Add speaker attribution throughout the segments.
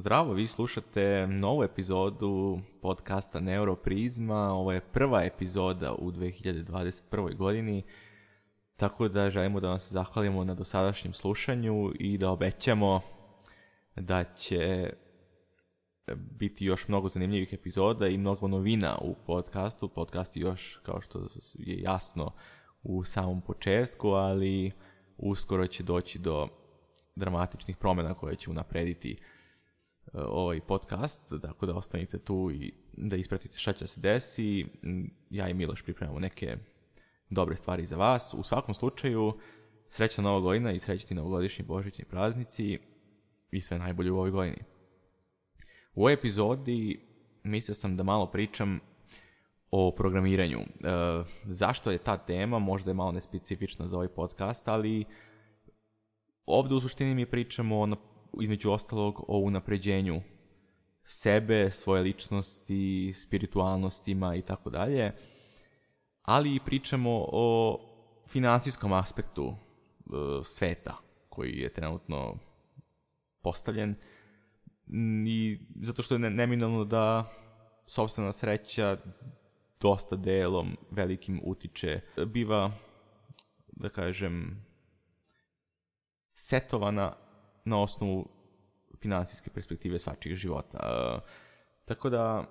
Speaker 1: Zdravo, vi slušate novu epizodu podcasta Neuroprizma. Ovo je prva epizoda u 2021. godini, tako da želimo da vam se zahvalimo na dosadašnjem slušanju i da obećamo da će biti još mnogo zanimljivih epizoda i mnogo novina u podcastu. Podcast je još, kao što je jasno, u samom početku, ali uskoro će doći do dramatičnih promjena koje će unaprediti E, ovaj podcast, tako da ostanite tu i da ispratite šta će da se desi. Mm, ja i Miloš pripremamo neke dobre stvari za vas. U svakom slučaju, srećna Nova godina i srećni novogodišnji božićni praznici i sve najbolje u ovoj godini. U ovoj epizodi mislio sam da malo pričam o programiranju. E, zašto je ta tema? Možda je malo nespecifična za ovaj podcast, ali ovde u suštini mi pričamo o između ostalog o unapređenju sebe, svoje ličnosti, spiritualnostima i tako dalje, ali i pričamo o finansijskom aspektu e, sveta koji je trenutno postavljen i zato što je neminovno da sobstvena sreća dosta delom velikim utiče, biva, da kažem, setovana na osnovu finansijske perspektive svačijeg života. E, tako da,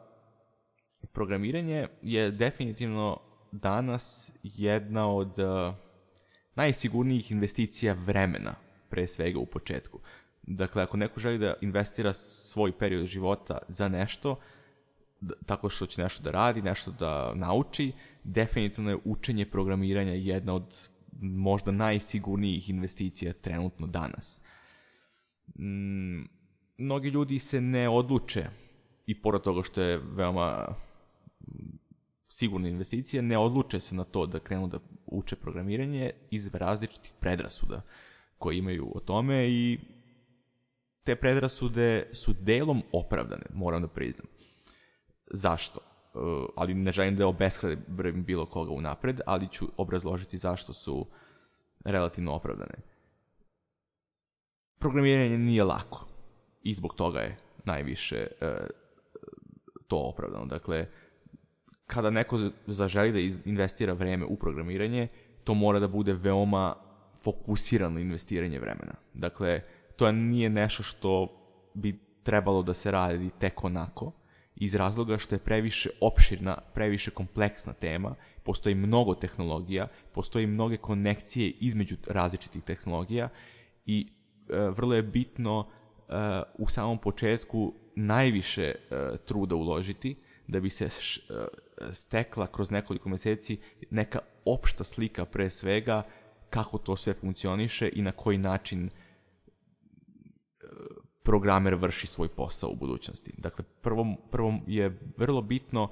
Speaker 1: programiranje je definitivno danas jedna od e, najsigurnijih investicija vremena, pre svega u početku. Dakle, ako neko želi da investira svoj period života za nešto, tako što će nešto da radi, nešto da nauči, definitivno je učenje programiranja jedna od možda najsigurnijih investicija trenutno danas. Uh, m, mm, mnogi ljudi se ne odluče i pored toga što je veoma sigurna investicija, ne odluče se na to da krenu da uče programiranje iz različitih predrasuda koje imaju o tome i te predrasude su delom opravdane, moram da priznam. Zašto? E, ali ne želim da obeshrabrim bilo koga unapred, ali ću obrazložiti zašto su relativno opravdane programiranje nije lako i zbog toga je najviše e, to opravdano. Dakle, kada neko zaželi da investira vreme u programiranje, to mora da bude veoma fokusirano investiranje vremena. Dakle, to nije nešto što bi trebalo da se radi tek onako, iz razloga što je previše opširna, previše kompleksna tema, postoji mnogo tehnologija, postoji mnoge konekcije između različitih tehnologija i E, vrlo je bitno e, u samom početku najviše e, truda uložiti da bi se stekla kroz nekoliko meseci neka opšta slika pre svega kako to sve funkcioniše i na koji način programer vrši svoj posao u budućnosti. Dakle, prvo, prvo je vrlo bitno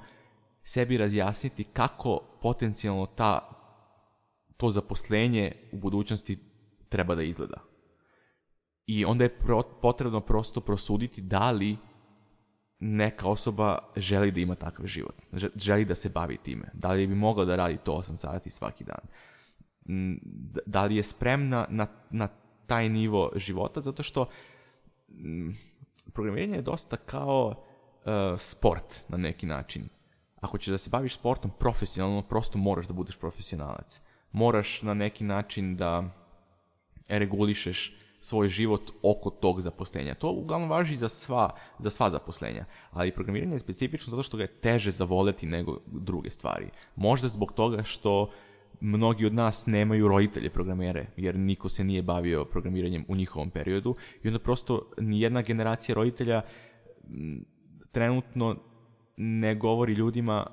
Speaker 1: sebi razjasniti kako potencijalno ta, to zaposlenje u budućnosti treba da izgleda. I onda je pro, potrebno prosto prosuditi da li neka osoba želi da ima takav život, želi da se bavi time. Da li bi mogla da radi to 8 sati svaki dan? Mm, da li je spremna na, na taj nivo života? Zato što mm, programiranje je dosta kao uh, sport na neki način. Ako ćeš da se baviš sportom profesionalno, prosto moraš da budeš profesionalac. Moraš na neki način da regulišeš svoj život oko tog zaposlenja. To uglavnom važi za sva, za sva zaposlenja, ali programiranje je specifično zato što ga je teže zavoleti nego druge stvari. Možda zbog toga što mnogi od nas nemaju roditelje programere, jer niko se nije bavio programiranjem u njihovom periodu i onda prosto nijedna generacija roditelja trenutno ne govori ljudima,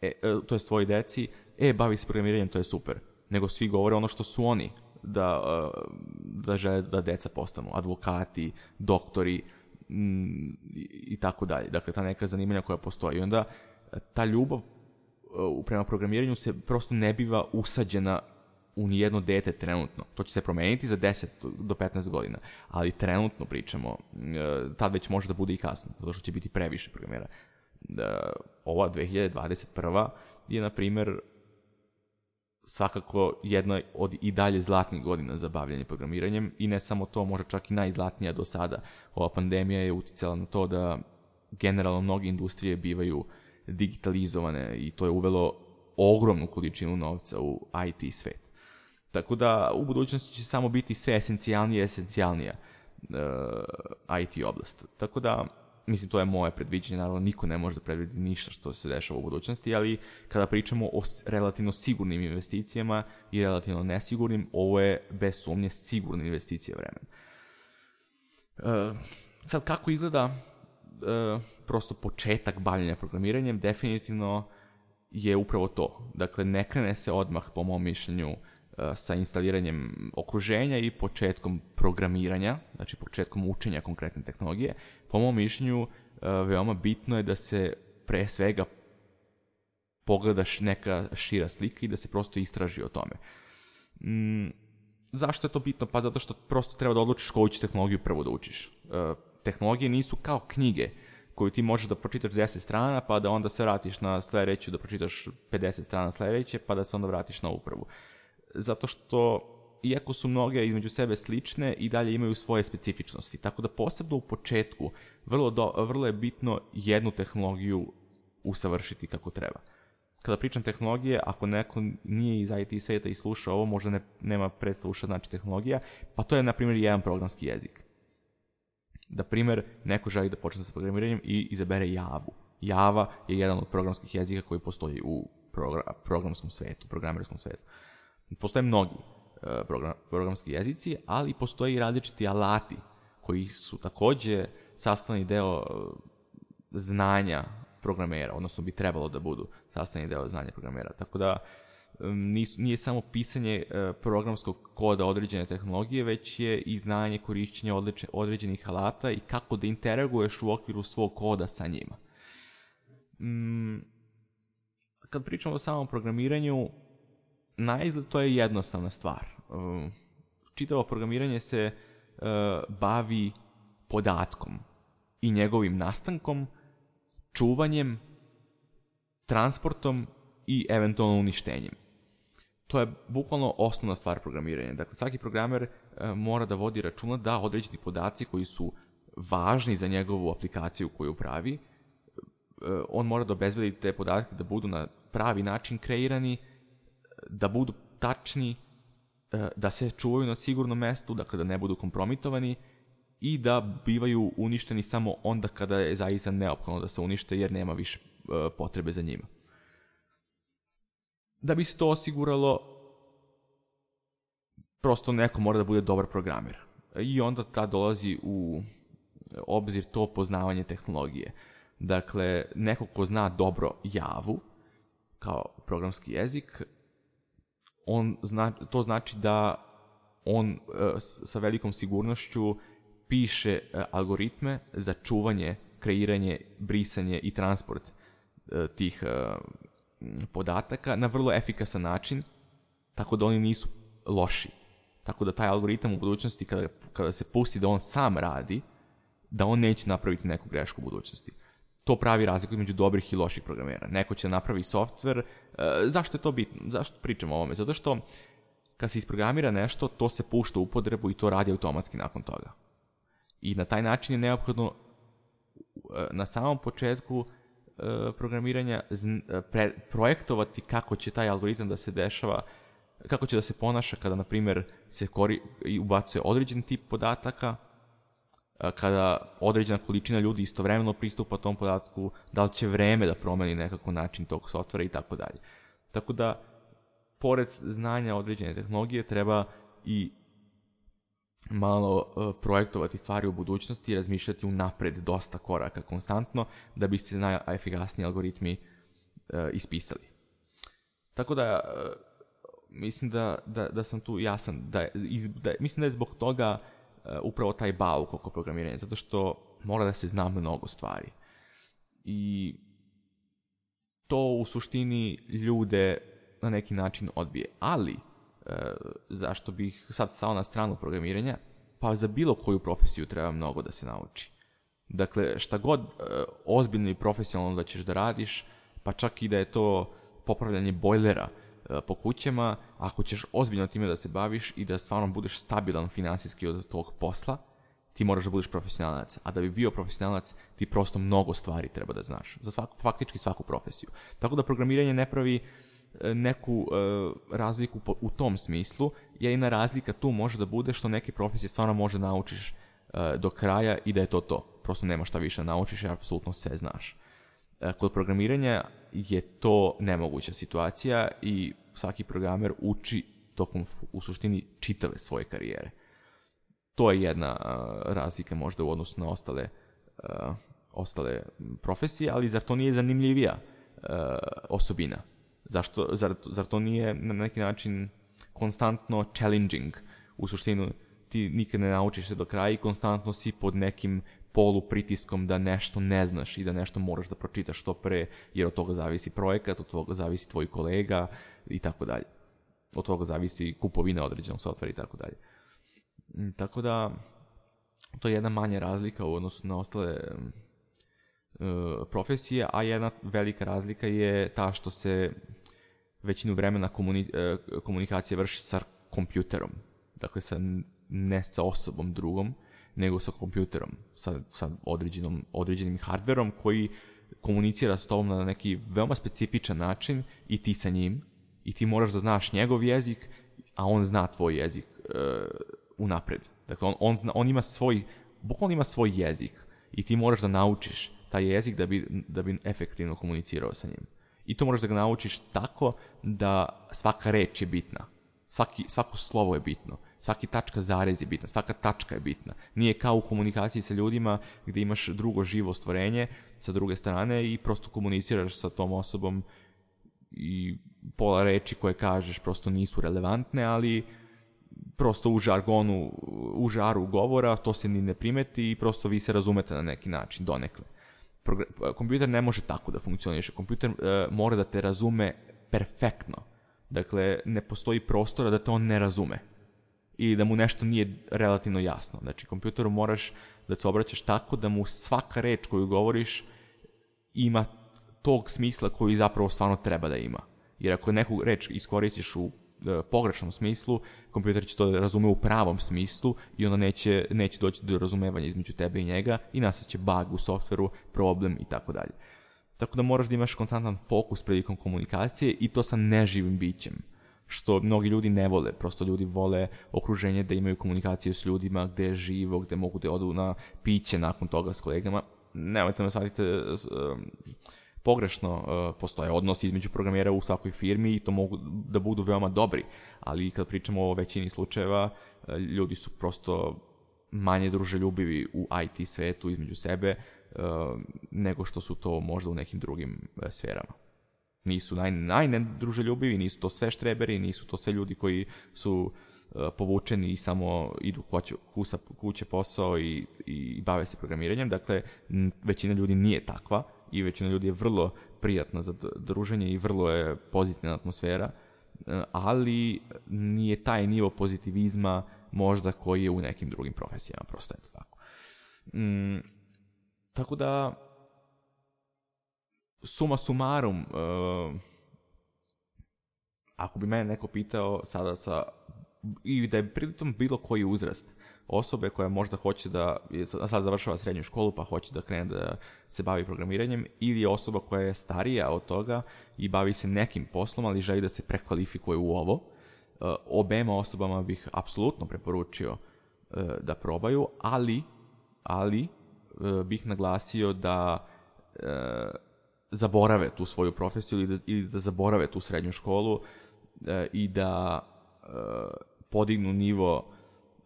Speaker 1: e, e to je svoji deci, e, bavi se programiranjem, to je super. Nego svi govore ono što su oni da, eh, da žele da deca postanu advokati, doktori mm, i tako dalje. Dakle, ta neka zanimanja koja postoji. I onda eh, ta ljubav eh, prema programiranju se prosto ne biva usađena u nijedno dete trenutno. To će se promeniti za 10 do 15 godina, ali trenutno pričamo, tad već može da bude i kasno, zato što će biti previše programera. Da, ova 2021. je, na primer, svakako jedna od i dalje zlatnih godina za bavljanje programiranjem i ne samo to, možda čak i najzlatnija do sada. Ova pandemija je uticala na to da generalno mnoge industrije bivaju digitalizovane i to je uvelo ogromnu količinu novca u IT svet. Tako da u budućnosti će samo biti sve esencijalnije e, i esencijalnija uh, IT oblast. Tako da mislim to je moje predviđanje, naravno niko ne može da predvidi ništa što se dešava u budućnosti, ali kada pričamo o relativno sigurnim investicijama i relativno nesigurnim, ovo je bez sumnje sigurna investicija vremena. E, sad, kako izgleda e, prosto početak bavljanja programiranjem, definitivno je upravo to. Dakle, ne krene se odmah, po mom mišljenju, E, sa instaliranjem okruženja i početkom programiranja, znači početkom učenja konkretne tehnologije, po mom mišljenju e, veoma bitno je da se pre svega pogledaš neka šira slika i da se prosto istraži o tome. Mm, zašto je to bitno? Pa zato što prosto treba da odlučiš koju ćeš tehnologiju prvo da učiš. E, tehnologije nisu kao knjige koju ti možeš da pročitaš 10 strana, pa da onda se vratiš na sledeću, da pročitaš 50 strana sledeće, pa da se onda vratiš na upravu. prvu zato što iako su mnoge između sebe slične i dalje imaju svoje specifičnosti. Tako da posebno u početku vrlo, do, vrlo je bitno jednu tehnologiju usavršiti kako treba. Kada pričam tehnologije, ako neko nije iz IT sveta i sluša ovo, možda ne, nema predstavu šta znači tehnologija, pa to je, na primjer, jedan programski jezik. Da primjer, neko želi da počne sa programiranjem i izabere Javu. Java je jedan od programskih jezika koji postoji u progra programskom svetu, programerskom svetu. Uh, Postoje mnogi e, program, programski jezici, ali postoje i različiti alati koji su takođe sastavni deo e, znanja programera, odnosno bi trebalo da budu sastavni deo znanja programera. Tako da e, nis, nije samo pisanje programskog koda određene tehnologije, već je i znanje korišćenja određenih alata i kako da interaguješ u okviru svog koda sa njima. Mm, kad pričamo o samom programiranju, na izgled to je jednostavna stvar. E, čitavo programiranje se e, bavi podatkom i njegovim nastankom, čuvanjem, transportom i eventualno uništenjem. To je bukvalno osnovna stvar programiranja. Dakle, svaki programer e, mora da vodi računa da određeni podaci koji su važni za njegovu aplikaciju koju pravi, on mora da obezbedi te podatke da budu na pravi način kreirani, da budu tačni, e, da se čuvaju na sigurnom mestu, dakle da ne budu kompromitovani i da bivaju uništeni samo onda kada je zaista neophodno da se unište jer nema više e, potrebe za njima. Da bi se to osiguralo, prosto neko mora da bude dobar programer. I onda ta dolazi u obzir to poznavanje tehnologije. Dakle, neko ko zna dobro javu, kao programski jezik, on zna, to znači da on e, sa velikom sigurnošću piše e, algoritme za čuvanje, kreiranje, brisanje i transport e, tih podataka na vrlo efikasan način, tako da oni nisu loši. Tako da taj algoritam u budućnosti, kada, kada se pusti da on sam radi, da on neće napraviti neku grešku u budućnosti to pravi razliku između dobrih i loših programera. Neko će napravi softver. E, zašto je to bitno? Zašto pričamo o ovome? Zato što kad se isprogramira nešto, to se pušta u upotrebu i to radi automatski nakon toga. I na taj način je neophodno e, na samom početku e, programiranja e, pre, projektovati kako će taj algoritam da se dešava, kako će da se ponaša kada, na primjer, se kori, ubacuje određen tip podataka, kada određena količina ljudi istovremeno pristupa tom podatku, da li će vreme da promeni nekako način tog softvera i tako dalje. Tako da, pored znanja određene tehnologije, treba i malo e, projektovati stvari u budućnosti i razmišljati unapred dosta koraka konstantno da bi se najefikasniji algoritmi e, ispisali. Tako da e, mislim da, da, da sam tu jasan, da, iz, da, mislim da je zbog toga Uh, upravo taj bauk oko programiranja, zato što mora da se zna mnogo stvari. I to u suštini ljude na neki način odbije. Ali, uh, zašto bih sad stao na stranu programiranja? Pa za bilo koju profesiju treba mnogo da se nauči. Dakle, šta god uh, ozbiljno i profesionalno da ćeš da radiš, pa čak i da je to popravljanje bojlera – E, po kućama, ako ćeš ozbiljno time da se baviš i da stvarno budeš stabilan finansijski od tog posla, ti moraš da budeš profesionalac. A da bi bio profesionalac, ti prosto mnogo stvari treba da znaš. Za svaku, faktički svaku profesiju. Tako da programiranje ne pravi e, neku e, razliku po, u tom smislu. Jedina razlika tu može da bude što neke profesije stvarno može da naučiš e, do kraja i da je to to. Prosto nema šta više da naučiš jer apsolutno sve znaš. E, kod programiranja je to nemoguća situacija i svaki programer uči tokom u suštini čitave svoje karijere. To je jedna razlika možda u odnosu na ostale, ostale profesije, ali zar to nije zanimljivija osobina? Zašto, zar, zar to nije na neki način konstantno challenging? U suštini ti nikad ne naučiš se do kraja i konstantno si pod nekim polu pritiskom da nešto ne znaš i da nešto moraš da pročitaš što pre, jer od toga zavisi projekat, od toga zavisi tvoj kolega i tako dalje. Od toga zavisi kupovina određenog softvera i tako dalje. Mm, tako da, to je jedna manja razlika u odnosu na ostale mm, e, profesije, a jedna velika razlika je ta što se većinu vremena komuni, e, komunikacija vrši sa kompjuterom, dakle sa, ne sa osobom drugom, nego sa kompjuterom, sa, sa određenom, određenim hardverom koji komunicira s tobom na neki veoma specifičan način i ti sa njim i ti moraš da znaš njegov jezik, a on zna tvoj jezik e, unapred. Dakle, on, on, zna, on ima svoj, bukvalno ima svoj jezik i ti moraš da naučiš taj jezik da bi, da bi efektivno komunicirao sa njim. I to moraš da ga naučiš tako da svaka reč je bitna. Svaki, svako slovo je bitno. Svaki tačka zarez je bitna, svaka tačka je bitna. Nije kao u komunikaciji sa ljudima gde imaš drugo živo stvorenje sa druge strane i prosto komuniciraš sa tom osobom i pola reči koje kažeš prosto nisu relevantne, ali prosto u žargonu, u žaru govora to se ni ne primeti i prosto vi se razumete na neki način donekle. Progr kompjuter ne može tako da funkcioniše. Kompjuter e, mora da te razume perfektno. Dakle, ne postoji prostora da te on ne razume ili da mu nešto nije relativno jasno. Znači, kompjuteru moraš da se obraćaš tako da mu svaka reč koju govoriš ima tog smisla koji zapravo stvarno treba da ima. Jer ako neku reč iskoristiš u e, pogrešnom smislu, kompjuter će to da razume u pravom smislu i onda neće, neće doći do razumevanja između tebe i njega i nastaće bug u softveru, problem i tako dalje. Tako da moraš da imaš konstantan fokus prilikom komunikacije i to sa neživim bićem što mnogi ljudi ne vole. Prosto ljudi vole okruženje da imaju komunikaciju s ljudima, gde je živo, gde mogu da odu na piće nakon toga s kolegama. Nemojte me shvatite pogrešno, e, postoje odnosi između programera u svakoj firmi i to mogu da budu veoma dobri, ali kad pričamo o većini slučajeva, e, ljudi su prosto manje druželjubivi u IT svetu između sebe e, nego što su to možda u nekim drugim sferama. Nisu naj, najnedruželjubivi, nisu to sve štreberi, nisu to sve ljudi koji su e, povučeni i samo idu hoće, kusa, kuće posao i, i bave se programiranjem. Dakle, većina ljudi nije takva i većina ljudi je vrlo prijatna za druženje i vrlo je pozitivna atmosfera, e, ali nije taj nivo pozitivizma možda koji je u nekim drugim profesijama, prosto eto tako. Mm, tako da, suma sumarum, uh, ako bi mene neko pitao sada sa, i da je pritom bilo koji uzrast osobe koja možda hoće da, sad završava srednju školu pa hoće da krene da se bavi programiranjem, ili je osoba koja je starija od toga i bavi se nekim poslom, ali želi da se prekvalifikuje u ovo, uh, obema osobama bih apsolutno preporučio uh, da probaju, ali, ali uh, bih naglasio da uh, zaborave tu svoju profesiju ili da, ili da zaborave tu srednju školu e, i da e, podignu nivo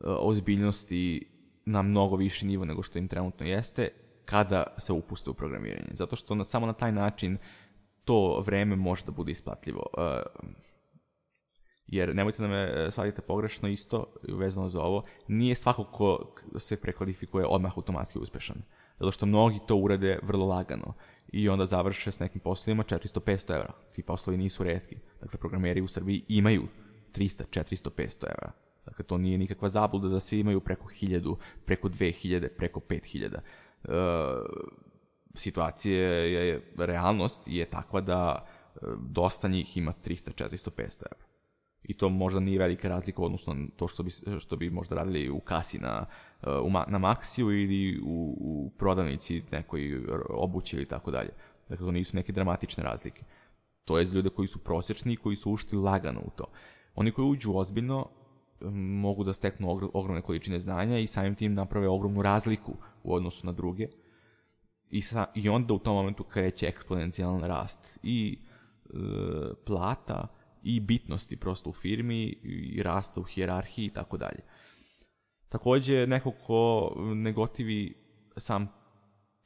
Speaker 1: e, ozbiljnosti na mnogo viši nivo nego što im trenutno jeste kada se upuste u programiranje. Zato što na, samo na taj način to vreme može da bude isplatljivo. E, jer nemojte da me e, shvatite pogrešno isto vezano za ovo, nije svako ko se prekvalifikuje odmah automatski uspešan. Zato što mnogi to urade vrlo lagano i onda završe s nekim poslovima 400-500 evra. Ti poslovi nisu redki. Dakle, programeri u Srbiji imaju 300, 400, 500 evra. Dakle, to nije nikakva zabluda da svi imaju preko 1000, preko 2000, preko 5000. E, situacije je, realnost je takva da e, dosta njih ima 300, 400, 500 evra i to možda nije velika razlika odnosno to što bi, što bi možda radili u kasi na, eh, u, na Maxiju ili u, u prodavnici nekoj obuće ili tako dalje. Dakle, to nisu neke dramatične razlike. To je za ljude koji su prosječni i koji su ušli lagano u to. Oni koji uđu ozbiljno mogu da steknu ogromne količine znanja i samim tim naprave ogromnu razliku u odnosu na druge. I, sa, i onda u tom momentu kreće eksponencijalan rast i e, plata, i bitnosti prosto u firmi i rasta u hijerarhiji i tako dalje. Takođe, neko ko negotivi sam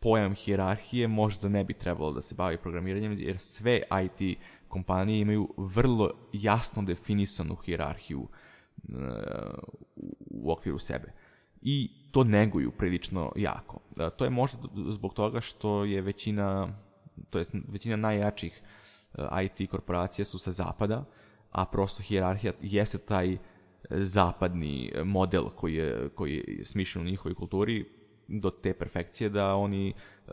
Speaker 1: pojam hijerarhije možda ne bi trebalo da se bavi programiranjem, jer sve IT kompanije imaju vrlo jasno definisanu hijerarhiju eh, u okviru sebe. I to neguju prilično jako. Eh, to je možda zbog toga što je većina, to jest većina najjačih uh, Eh, IT korporacije su sa zapada, a prosto hijerarhija jeste taj eh, zapadni eh, model koji je, koji je smišljen u njihovoj kulturi do te perfekcije da oni uh,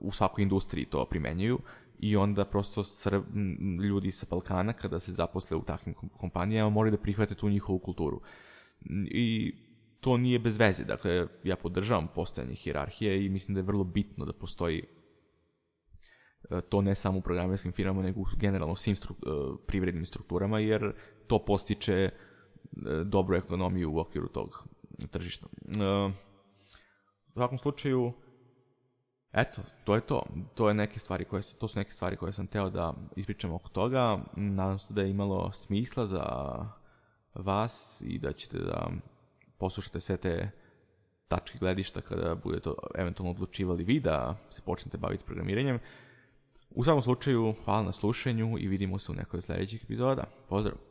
Speaker 1: u svakoj industriji to primenjuju i onda prosto Srb, ljudi sa Balkana kada se zaposle u takvim kompanijama moraju da prihvate tu njihovu kulturu. I to nije bez veze, dakle ja podržavam postojanje hirarhije i mislim da je vrlo bitno da postoji E, to ne samo u programerskim firmama, nego generalno svim stru, e, privrednim strukturama, jer to postiče e, dobru ekonomiju u okviru tog tržišta. U svakom slučaju, eto, to je to. To, je neke stvari koje, to su neke stvari koje sam teo da ispričam oko toga. Nadam se da je imalo smisla za vas i da ćete da poslušate sve te tačke gledišta kada budete eventualno odlučivali vi da se počnete baviti programiranjem. U svakom slučaju, hvala na slušanju i vidimo se u nekoj od sljedećih epizoda. Pozdrav!